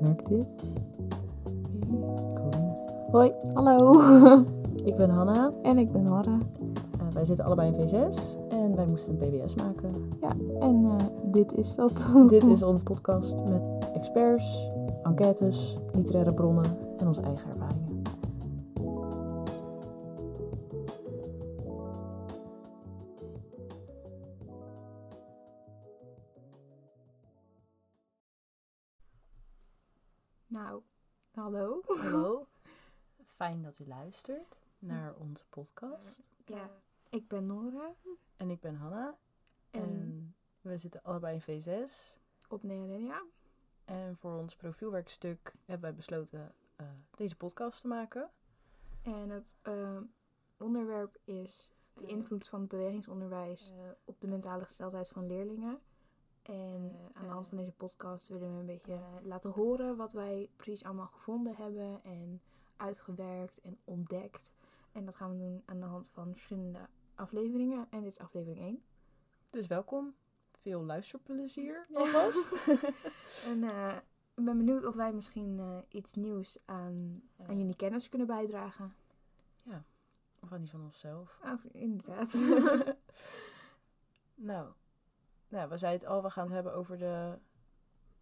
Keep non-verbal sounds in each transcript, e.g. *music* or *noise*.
Merk dit? Hoi, hallo. *laughs* Ik ben Hanna. en ik ben Nora. Uh, wij zitten allebei in V6 en wij moesten een PBS maken. Ja, en uh, dit is dat. *laughs* Dit is *laughs* onze podcast met experts, enquêtes, literaire bronnen en onze eigen ervaringen. Nou, hallo. Hallo. *laughs* Fijn dat u luistert naar onze podcast. Ja, ik ben Nora En ik ben Hanna. En, En- we zitten allebei in V6. op Neorelia. En voor ons profielwerkstuk hebben wij besloten eh, deze podcast te maken. En het eh, onderwerp is de invloed van het bewegingsonderwijs eh, op de mentale gesteldheid van leerlingen. En eh, aan de hand van deze podcast willen we een beetje eh, laten horen wat wij precies allemaal gevonden hebben en uitgewerkt en ontdekt. En dat gaan we doen aan de hand van verschillende afleveringen. En dit is aflevering 1. Dus welkom. Veel luisterplezier Ja. alvast. *laughs* En eh, ik ben benieuwd of wij misschien eh, iets nieuws aan, aan jullie kennis kunnen bijdragen. of aan die van onszelf. Inderdaad. *laughs* *laughs* Nou, nou, we zeiden het al, we gaan het hebben over de,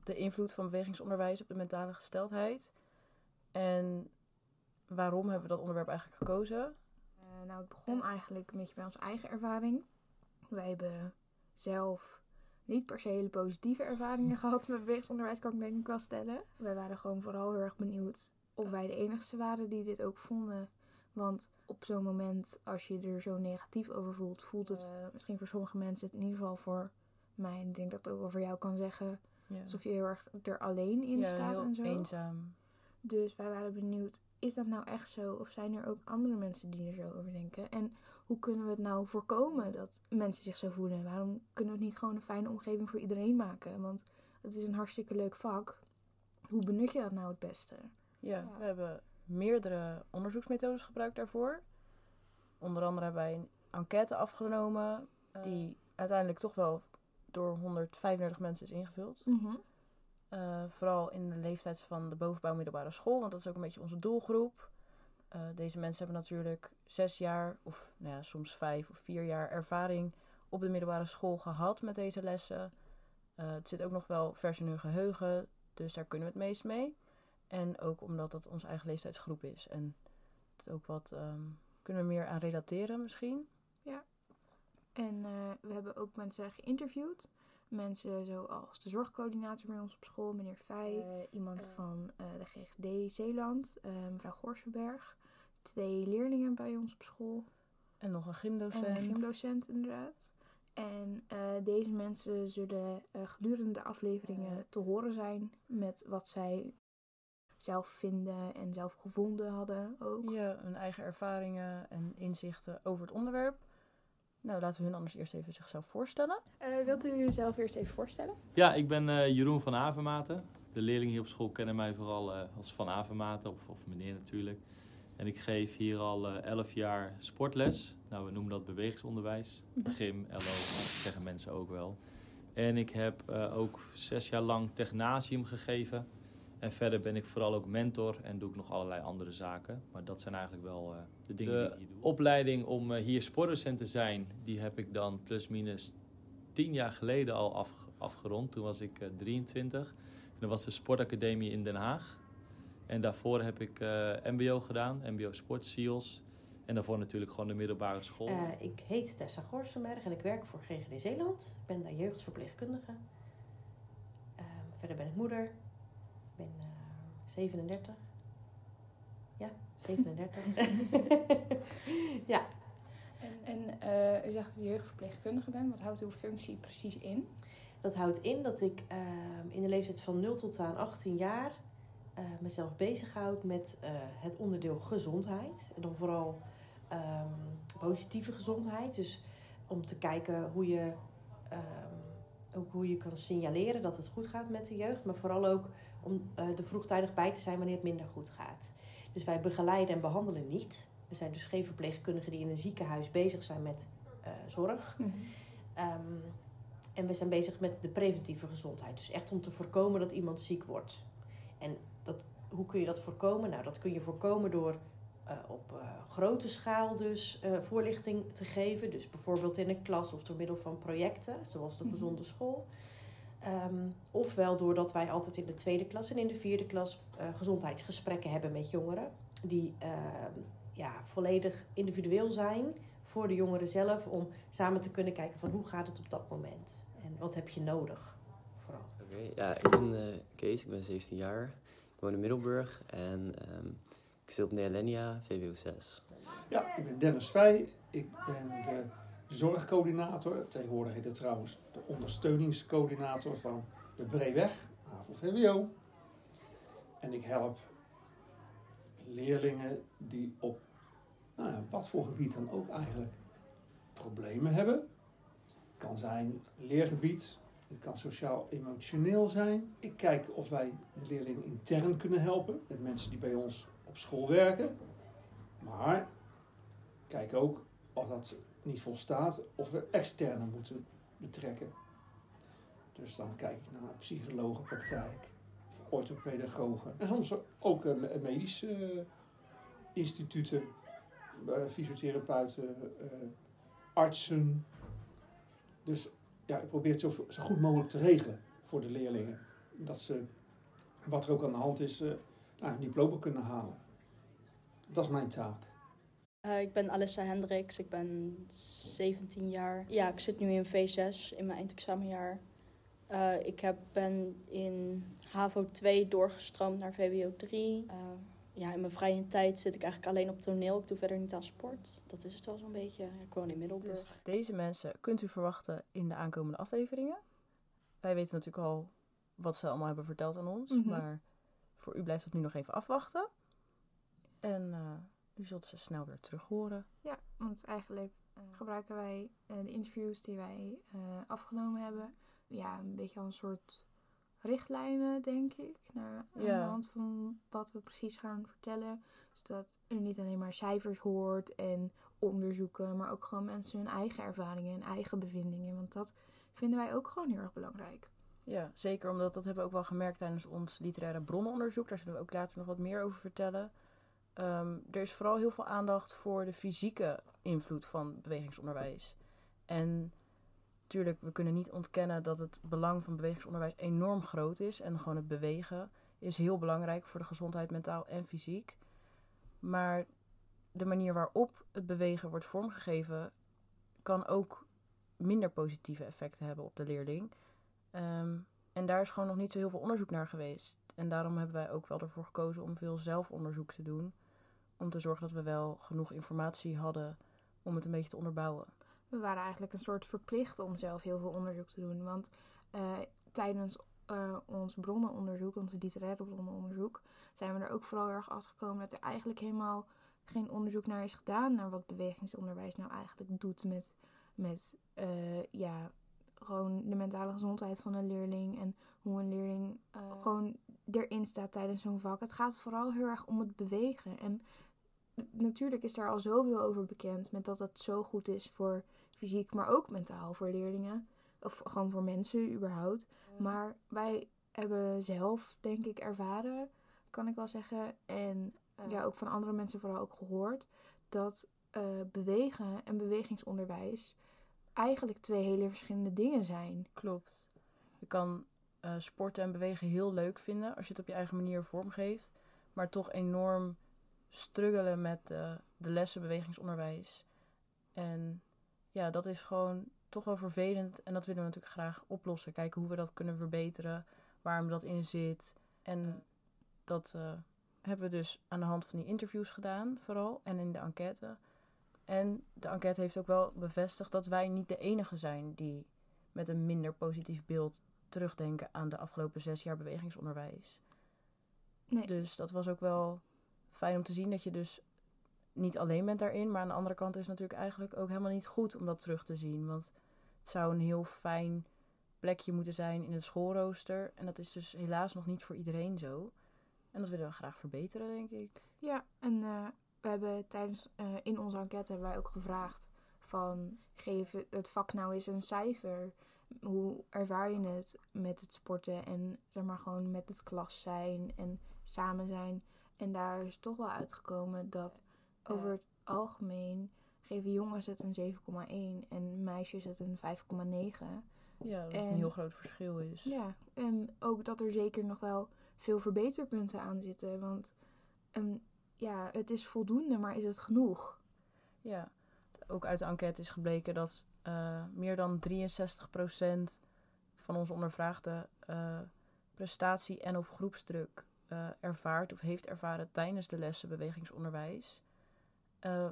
de invloed van bewegingsonderwijs op de mentale gesteldheid. En waarom hebben we dat onderwerp eigenlijk gekozen? Eh, nou, het begon eigenlijk een beetje bij onze eigen ervaring. Wij hebben zelf niet per se hele positieve ervaringen *laughs* gehad met bewegingsonderwijs, kan ik denk ik wel stellen. Wij waren gewoon vooral heel erg benieuwd of wij de enigste waren die dit ook vonden. Want op zo'n moment, als je er zo negatief over voelt, voelt het eh, misschien voor sommige mensen, in ieder geval voor mij, en ik denk dat ik het ook voor jou kan zeggen, Ja, alsof je heel erg er alleen in ja staat heel en zo. eenzaam. Dus wij waren benieuwd, is dat nou echt zo? Of zijn er ook andere mensen die er zo over denken? En hoe kunnen we het nou voorkomen dat mensen zich zo voelen? Waarom kunnen we het niet gewoon een fijne omgeving voor iedereen maken? Want het is een hartstikke leuk vak. Hoe benut je dat nou het beste? Ja, Ja. we hebben meerdere onderzoeksmethodes gebruikt daarvoor. Onder andere hebben wij een enquête afgenomen die uiteindelijk toch wel door 135 mensen is ingevuld. Eh, vooral in de leeftijd van de bovenbouw middelbare school, want dat is ook een beetje onze doelgroep. Eh, deze mensen hebben natuurlijk zes jaar of nou ja, soms vijf of vier jaar ervaring op de middelbare school gehad met deze lessen. Eh, het zit ook nog wel vers in hun geheugen, dus daar kunnen we het meest mee. En ook omdat dat onze eigen leeftijdsgroep is. En het ook wat ehm, kunnen we meer aan relateren misschien. En eh, we hebben ook mensen geïnterviewd. Mensen zoals de zorgcoördinator bij ons op school, meneer Fij. Eh, iemand eh, van de GGD Zeeland, mevrouw Gorsenberg. Twee leerlingen bij ons op school. En nog een En gymdocent. een gymdocent inderdaad. En deze mensen zullen gedurende de afleveringen te horen zijn met wat zij zelf vinden en zelf gevonden hadden ook. Ja, hun eigen ervaringen en inzichten over het onderwerp. Nou, laten we hun anders eerst even zichzelf voorstellen. Eh, wilt u uzelf eerst even voorstellen? Ja, ik ben eh, Jeroen van Avermaten. De leerlingen hier op school kennen mij vooral eh, als Van Avermaten, of, of meneer natuurlijk. En ik geef hier al eh, 11 jaar sportles. Nou, we noemen dat bewegingsonderwijs. Gym, LO, zeggen mensen ook wel. En ik heb eh, ook zes jaar lang technasium gegeven. En verder ben ik vooral ook mentor en doe ik nog allerlei andere zaken. Maar dat zijn eigenlijk wel eh, de dingen die ik hier doe. De opleiding om eh, hier sportdocent te zijn, die heb ik dan plus minus tien jaar geleden al af, afgerond. Toen was ik eh, 23. En dat was de Sportacademie in Den Haag. En daarvoor heb ik eh, MBO gedaan, MBO Sport SEALS. En daarvoor natuurlijk gewoon de middelbare school. Eh, ik heet Tessa Gorsenberg en ik werk voor GGD Zeeland. Ik ben daar jeugdverpleegkundige. Ehm, verder ben ik moeder. Ik ben eh, 37. Ja, 37. *laughs* ja, En, en eh, u zegt dat u jeugdverpleegkundige bent. Wat houdt uw functie precies in? dat houdt in dat ik ehm, in de leeftijd van 0 tot aan 18 jaar eh, mezelf bezighoud met eh, het onderdeel gezondheid. En dan vooral ehm, positieve gezondheid. Dus om te kijken hoe je, ehm, ook hoe je kan signaleren dat het goed gaat met de jeugd. Maar vooral ook om eh, er vroegtijdig bij te zijn wanneer het minder goed gaat. Dus wij begeleiden en behandelen niet. We zijn dus geen verpleegkundigen die in een ziekenhuis bezig zijn met eh, zorg. Ehm, en we zijn bezig met de preventieve gezondheid. Dus echt om te voorkomen dat iemand ziek wordt. En dat, hoe kun je dat voorkomen? Nou, dat kun je voorkomen door uh, op uh, grote schaal dus uh, voorlichting te geven. Dus bijvoorbeeld in een klas of door middel van projecten, zoals de gezonde school. Um, ofwel doordat wij altijd in de tweede klas en in de vierde klas gezondheidsgesprekken hebben met jongeren. Die ehm, ja, volledig individueel zijn voor de jongeren zelf. Om samen te kunnen kijken van hoe gaat het op dat moment. En wat heb je nodig vooral. Oké, okay, ja, ik ben Kees, ik ben 17 jaar. Ik woon in Middelburg en... Um, ik zit op Nealenia, VWO 6. Ja, ik ben Dennis Vij. Ik ben de zorgcoördinator. Tegenwoordig heet het trouwens de ondersteuningscoördinator van de Breeweg, HAVO VWO. En ik help leerlingen die op nou ja, wat voor gebied dan ook eigenlijk problemen hebben. Het kan zijn leergebied, het kan sociaal-emotioneel zijn. Ik kijk of wij de leerlingen intern kunnen helpen met mensen die bij ons op school werken. Maar kijk ook of dat niet volstaat, of we externe moeten betrekken. Dus dan kijk ik naar psychologenpraktijk, orthopedagogen en soms ook uh, medische uh, instituten, fysiotherapeuten, artsen. Dus ja, ik probeer het zo, goed mogelijk te regelen voor de leerlingen. Dat ze, wat er ook aan de hand is, nou, een diploma kunnen halen. Dat is mijn taak. Uh, ik ben Alissa Hendricks, ik ben 17 jaar. Ja, ik zit nu in V6 in mijn eindexamenjaar. Uh, ik heb, ben in HAVO 2 doorgestroomd naar VWO 3. Uh, ja, in mijn vrije tijd zit ik eigenlijk alleen op toneel. Ik doe verder niet aan sport. Dat is het wel zo'n beetje. Ik woon in Middelburg. Dus deze mensen kunt u verwachten in de aankomende afleveringen. Wij weten natuurlijk al wat ze allemaal hebben verteld aan ons. Mm -hmm. Maar voor u blijft het nu nog even afwachten. En uh, u zult ze snel weer terug horen. Ja, want eigenlijk uh, gebruiken wij uh, de interviews die wij afgenomen hebben. Ja, een beetje als een soort richtlijnen, denk ik. Naar, aan de hand van wat we precies gaan vertellen. Zodat u niet alleen maar cijfers hoort en onderzoeken. Maar ook gewoon mensen hun eigen ervaringen en eigen bevindingen. Want dat vinden wij ook gewoon heel erg belangrijk. Ja, zeker. Omdat dat hebben we ook wel gemerkt tijdens ons literaire bronnenonderzoek. Daar zullen we ook later nog wat meer over vertellen. Um, er is vooral heel veel aandacht voor de fysieke invloed van bewegingsonderwijs. En natuurlijk, we kunnen niet ontkennen dat het belang van bewegingsonderwijs enorm groot is. En gewoon het bewegen is heel belangrijk voor de gezondheid mentaal en fysiek. Maar de manier waarop het bewegen wordt vormgegeven kan ook minder positieve effecten hebben op de leerling. Um, en daar is gewoon nog niet zo heel veel onderzoek naar geweest. En daarom hebben wij ook wel ervoor gekozen om veel zelfonderzoek te doen. Om te zorgen dat we wel genoeg informatie hadden om het een beetje te onderbouwen. We waren eigenlijk een soort verplicht om zelf heel veel onderzoek te doen. Want uh, tijdens uh, ons bronnenonderzoek, ons literaire bronnenonderzoek, zijn we er ook vooral erg afgekomen dat er eigenlijk helemaal geen onderzoek naar is gedaan. Naar wat bewegingsonderwijs nou eigenlijk doet met, met uh, ja, gewoon de mentale gezondheid van een leerling en hoe een leerling uh, gewoon erin staat tijdens zo'n vak. Het gaat vooral heel erg om het bewegen. En natuurlijk is daar al zoveel over bekend met dat het zo goed is voor fysiek, maar ook mentaal voor leerlingen. Of gewoon voor mensen überhaupt. Maar wij hebben zelf, denk ik, ervaren, kan ik wel zeggen. En uh, ja, ook van andere mensen vooral ook gehoord. Dat uh, bewegen en bewegingsonderwijs eigenlijk twee hele verschillende dingen zijn. Klopt. Je kan uh, sporten en bewegen heel leuk vinden als je het op je eigen manier vormgeeft. Maar toch enorm struggelen met uh, de lessen bewegingsonderwijs. En ja, dat is gewoon toch wel vervelend. En dat willen we natuurlijk graag oplossen. Kijken hoe we dat kunnen verbeteren. Waarom dat in zit. En dat uh, hebben we dus aan de hand van die interviews gedaan, vooral. En in de enquête. En de enquête heeft ook wel bevestigd dat wij niet de enige zijn die met een minder positief beeld terugdenken aan de afgelopen zes jaar bewegingsonderwijs. Nee. Dus dat was ook wel fijn om te zien dat je dus niet alleen bent daarin. Maar aan de andere kant is het natuurlijk eigenlijk ook helemaal niet goed om dat terug te zien. Want het zou een heel fijn plekje moeten zijn in het schoolrooster. En dat is dus helaas nog niet voor iedereen zo. En dat willen we graag verbeteren, denk ik. Ja, en uh, we hebben tijdens uh, in onze enquête hebben wij ook gevraagd Van geef het vak nou eens een cijfer. Hoe ervaar je het met het sporten en zeg maar gewoon met het klas zijn en samen zijn. En daar is toch wel uitgekomen dat over het algemeen geven jongens het een 7,1 en meisjes het een 5,9. Ja, dat En- een heel groot verschil is. Ja, en ook dat er zeker nog wel veel verbeterpunten aan zitten. Want ehm, ja, het is voldoende, maar is het genoeg? Ja, ook uit de enquête is gebleken dat eh, meer dan 63% van onze ondervraagden eh, prestatie en of groepsdruk eh, ervaart of heeft ervaren tijdens de lessen bewegingsonderwijs.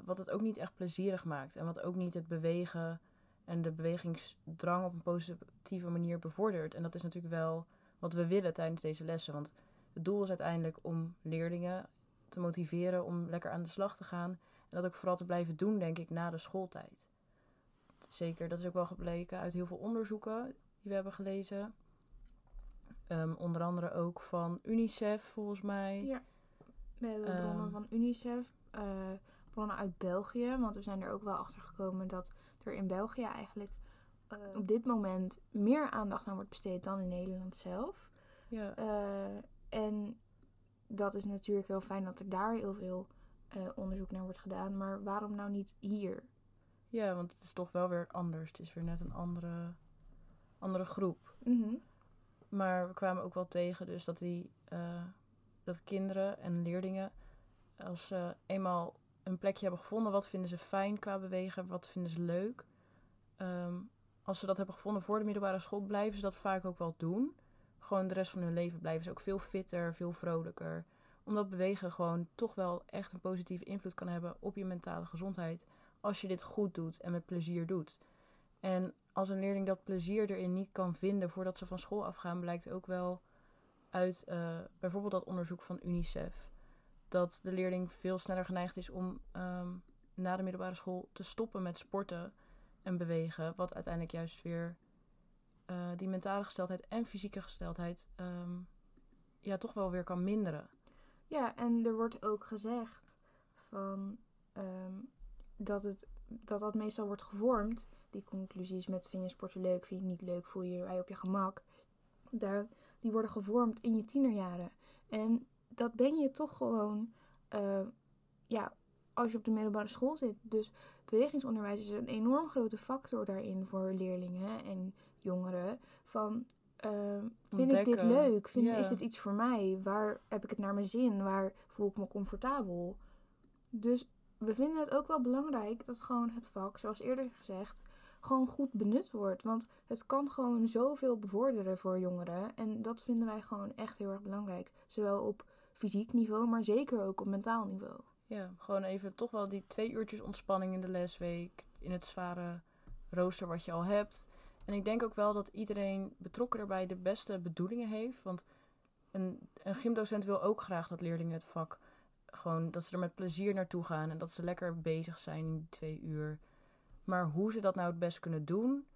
Wat het ook niet echt plezierig maakt en wat ook niet het bewegen en de bewegingsdrang op een positieve manier bevordert. En dat is natuurlijk wel wat we willen tijdens deze lessen. Want het doel is uiteindelijk om leerlingen te motiveren om lekker aan de slag te gaan. En dat ook vooral te blijven doen, denk ik, na de schooltijd. Zeker, dat is ook wel gebleken uit heel veel onderzoeken die we hebben gelezen. Ehm, onder andere ook van UNICEF, volgens mij. Ja. We hebben Ehm. bronnen van UNICEF, eh, bronnen uit België. Want we zijn er ook wel achter gekomen dat er in België eigenlijk eh, op dit moment meer aandacht aan wordt besteed dan in Nederland zelf. Ja, Eh, en dat is natuurlijk heel fijn dat er daar heel veel eh, onderzoek naar wordt gedaan. Maar waarom nou niet hier? ja, want het is toch wel weer anders. Het is weer net een andere, andere groep. Mhm. Maar we kwamen ook wel tegen dus dat, die, eh, dat kinderen en leerlingen, als ze eenmaal een plekje hebben gevonden, wat vinden ze fijn qua bewegen, wat vinden ze leuk. Ehm, als ze dat hebben gevonden voor de middelbare school, blijven ze dat vaak ook wel doen. Gewoon de rest van hun leven blijven ze ook veel fitter, veel vrolijker. Omdat bewegen gewoon toch wel echt een positieve invloed kan hebben op je mentale gezondheid. Als je dit goed doet en met plezier doet. En als een leerling dat plezier erin niet kan vinden voordat ze van school afgaan, blijkt ook wel uit eh, bijvoorbeeld dat onderzoek van UNICEF. Dat de leerling veel sneller geneigd is om ehm, na de middelbare school te stoppen met sporten en bewegen. Wat uiteindelijk juist weer eh, die mentale gesteldheid en fysieke gesteldheid ehm, ja, toch wel weer kan minderen. Ja, en er wordt ook gezegd van ehm, dat, het, dat dat meestal wordt gevormd. Die conclusies met vind je sporten leuk, vind je het niet leuk, voel je je erbij op je gemak. Daar, die worden gevormd in je tienerjaren. En dat ben je toch gewoon, eh, ja, als je op de middelbare school zit. Dus bewegingsonderwijs is een enorm grote factor daarin voor leerlingen en jongeren. Van, ehm, vind ik dit leuk? Vind. Is dit iets voor mij? Waar heb ik het naar mijn zin? Waar voel ik me comfortabel? Dus we vinden het ook wel belangrijk dat gewoon het vak, zoals eerder gezegd, gewoon goed benut wordt. Want het kan gewoon zoveel bevorderen voor jongeren. En dat vinden wij gewoon echt heel erg belangrijk. Zowel op fysiek niveau, maar zeker ook op mentaal niveau. Ja, gewoon even toch wel die twee uurtjes ontspanning in de lesweek. In het zware rooster wat je al hebt. En ik denk ook wel dat iedereen betrokken erbij de beste bedoelingen heeft. Want een, een gymdocent wil ook graag dat leerlingen het vak gewoon dat ze er met plezier naartoe gaan. En dat ze lekker bezig zijn in die twee uur. Maar hoe ze dat nou het best kunnen doen.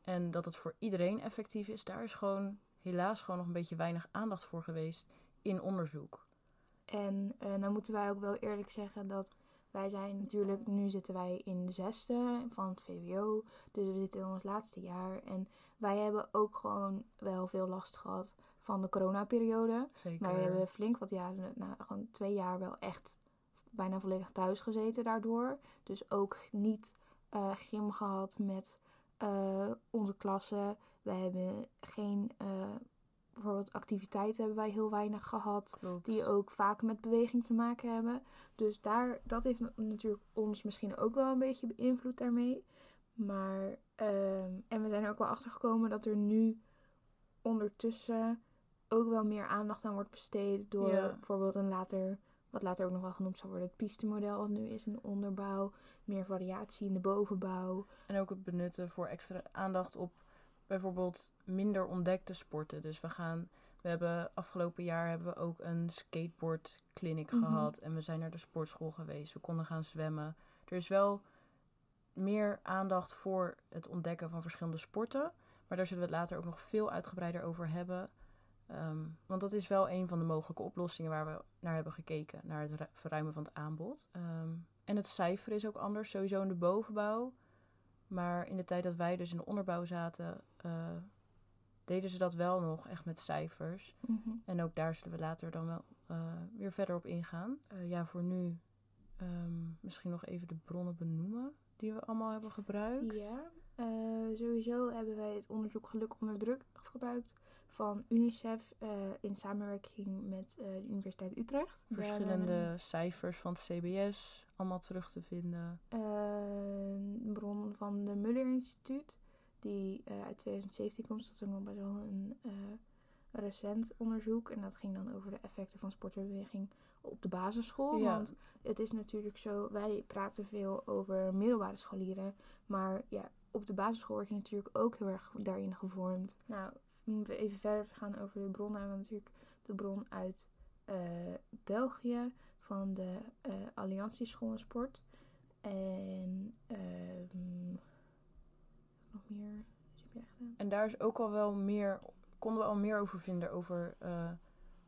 En dat het voor iedereen effectief is, daar is gewoon helaas gewoon nog een beetje weinig aandacht voor geweest in onderzoek. En eh nou moeten wij ook wel eerlijk zeggen dat wij zijn natuurlijk, nu zitten wij in de zesde van het VWO. Dus we zitten in ons laatste jaar. En wij hebben ook gewoon wel veel last gehad van de coronaperiode. Zeker. Maar we hebben flink wat jaren, nou, gewoon twee jaar wel echt bijna volledig thuis gezeten daardoor. Dus ook niet eh gym gehad met eh, onze klassen. We hebben geen, eh, bijvoorbeeld activiteiten hebben wij heel weinig gehad. Klopt. Die ook vaak met beweging te maken hebben. Dus daar, dat heeft na- natuurlijk ons misschien ook wel een beetje beïnvloed daarmee. Maar, ehm, en we zijn er ook wel achter gekomen dat er nu ondertussen ook wel meer aandacht aan wordt besteed door Ja. bijvoorbeeld een later, wat later ook nog wel genoemd zal worden, het pistemodel wat nu is in de onderbouw. Meer variatie in de bovenbouw. En ook het benutten voor extra aandacht op bijvoorbeeld minder ontdekte sporten. Dus we gaan, we hebben afgelopen jaar hebben we ook een skateboardclinic Mhm. gehad. En we zijn naar de sportschool geweest. We konden gaan zwemmen. Er is wel meer aandacht voor het ontdekken van verschillende sporten. Maar daar zullen we het later ook nog veel uitgebreider over hebben. Ehm, want dat is wel een van de mogelijke oplossingen waar we naar hebben gekeken. Naar het ru- verruimen van het aanbod. Ehm, en het cijfer is ook anders. Sowieso in de bovenbouw Maar in de tijd dat wij dus in de onderbouw zaten, eh, deden ze dat wel nog echt met cijfers. Mhm. En ook daar zullen we later dan wel eh, weer verder op ingaan. Eh, ja, voor nu ehm, misschien nog even de bronnen benoemen die we allemaal hebben gebruikt. Ja, sowieso hebben wij het onderzoek Geluk onder druk gebruikt van UNICEF in samenwerking met de Universiteit Utrecht. Verschillende cijfers van het CBS allemaal terug te vinden. Van de Muller Instituut, die eh, uit 2017 komt. Dat is ook nog best wel een eh, recent onderzoek. En dat ging dan over de effecten van sport en beweging op de basisschool. Ja. Want het is natuurlijk zo, wij praten veel over middelbare scholieren. Maar ja, op de basisschool word je natuurlijk ook heel erg daarin gevormd. Nou, om even verder te gaan over de bronnen, hebben we natuurlijk de bron uit eh, België van de eh Alliantie School en Sport. En ehm nog meer. En daar is ook al wel meer, konden we al meer over vinden over eh,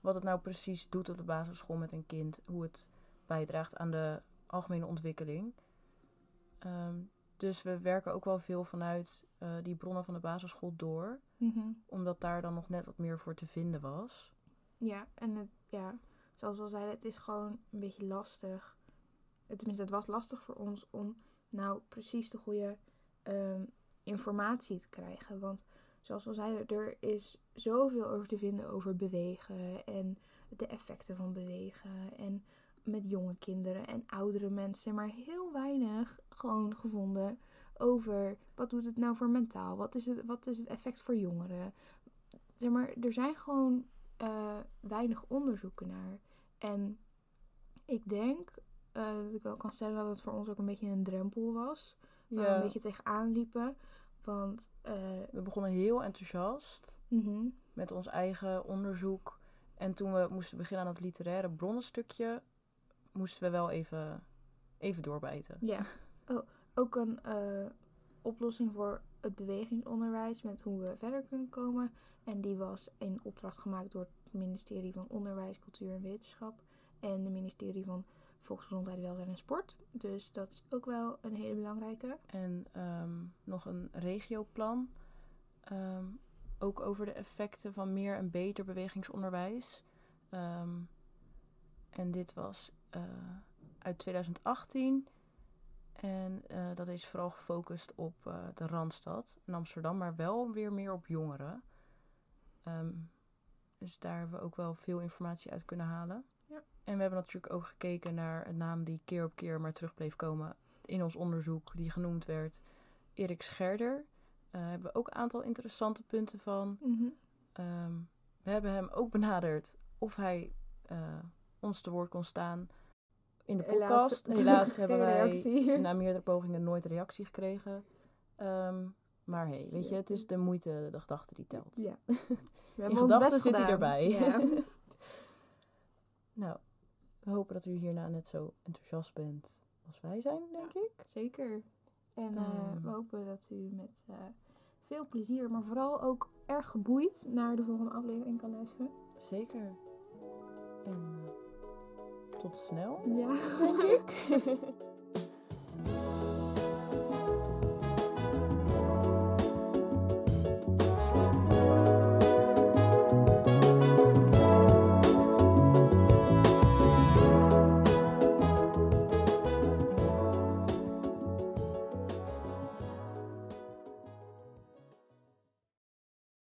wat het nou precies doet op de basisschool met een kind. Hoe het bijdraagt aan de algemene ontwikkeling. Ehm, dus we werken ook wel veel vanuit eh, die bronnen van de basisschool door. Omdat daar dan nog net wat meer voor te vinden was. Ja, en het, ja, zoals we al zeiden, het is gewoon een beetje lastig. Tenminste, het was lastig voor ons om nou precies de goede ehm, informatie te krijgen. Want zoals we zeiden, er is zoveel over te vinden over bewegen en de effecten van bewegen. En met jonge kinderen en oudere mensen, maar heel weinig gewoon gevonden over wat doet het nou voor mentaal? Wat is het, wat is het effect voor jongeren? Zeg maar, er zijn gewoon eh, weinig onderzoeken naar. En ik denk eh, dat ik wel kan stellen dat het voor ons ook een beetje een drempel was. Waar we een beetje tegenaan liepen. Want eh, We begonnen heel enthousiast mhm, met ons eigen onderzoek. En toen we moesten beginnen aan het literaire bronnenstukje, moesten we wel even, even doorbijten. ja. *laughs* Oh, ook een eh, oplossing voor het bewegingsonderwijs met hoe we verder kunnen komen. En die was in opdracht gemaakt door het ministerie van Onderwijs, Cultuur en Wetenschap. En het ministerie van Volksgezondheid, Welzijn en Sport. Dus dat is ook wel een hele belangrijke. En ehm, nog een regioplan. Ehm, ook over de effecten van meer en beter bewegingsonderwijs. Ehm, en dit was eh, uit 2018. En eh, dat is vooral gefocust op eh, de Randstad in Amsterdam, maar wel weer meer op jongeren. Dus daar hebben we ook wel veel informatie uit kunnen halen. En we hebben natuurlijk ook gekeken naar een naam die keer op keer maar terug bleef komen in ons onderzoek, die genoemd werd. Erik Scherder. Daar hebben we ook een aantal interessante punten van. Mhm. Ehm, we hebben hem ook benaderd of hij eh, ons te woord kon staan in de podcast. *laughs* Helaas, hebben wij na meerdere pogingen nooit reactie gekregen. Ehm, maar hey, weet je, het is de moeite, de gedachte die telt. Ja. *laughs* We In gedachten zit hij erbij. Ja. *laughs* Nou, we hopen dat u hierna net zo enthousiast bent als wij zijn, denk ik. Zeker. En eh, Ehm. we hopen dat u met eh, veel plezier, maar vooral ook erg geboeid naar de volgende aflevering kan luisteren. Zeker. En eh, tot snel, Ja. denk ik. *laughs*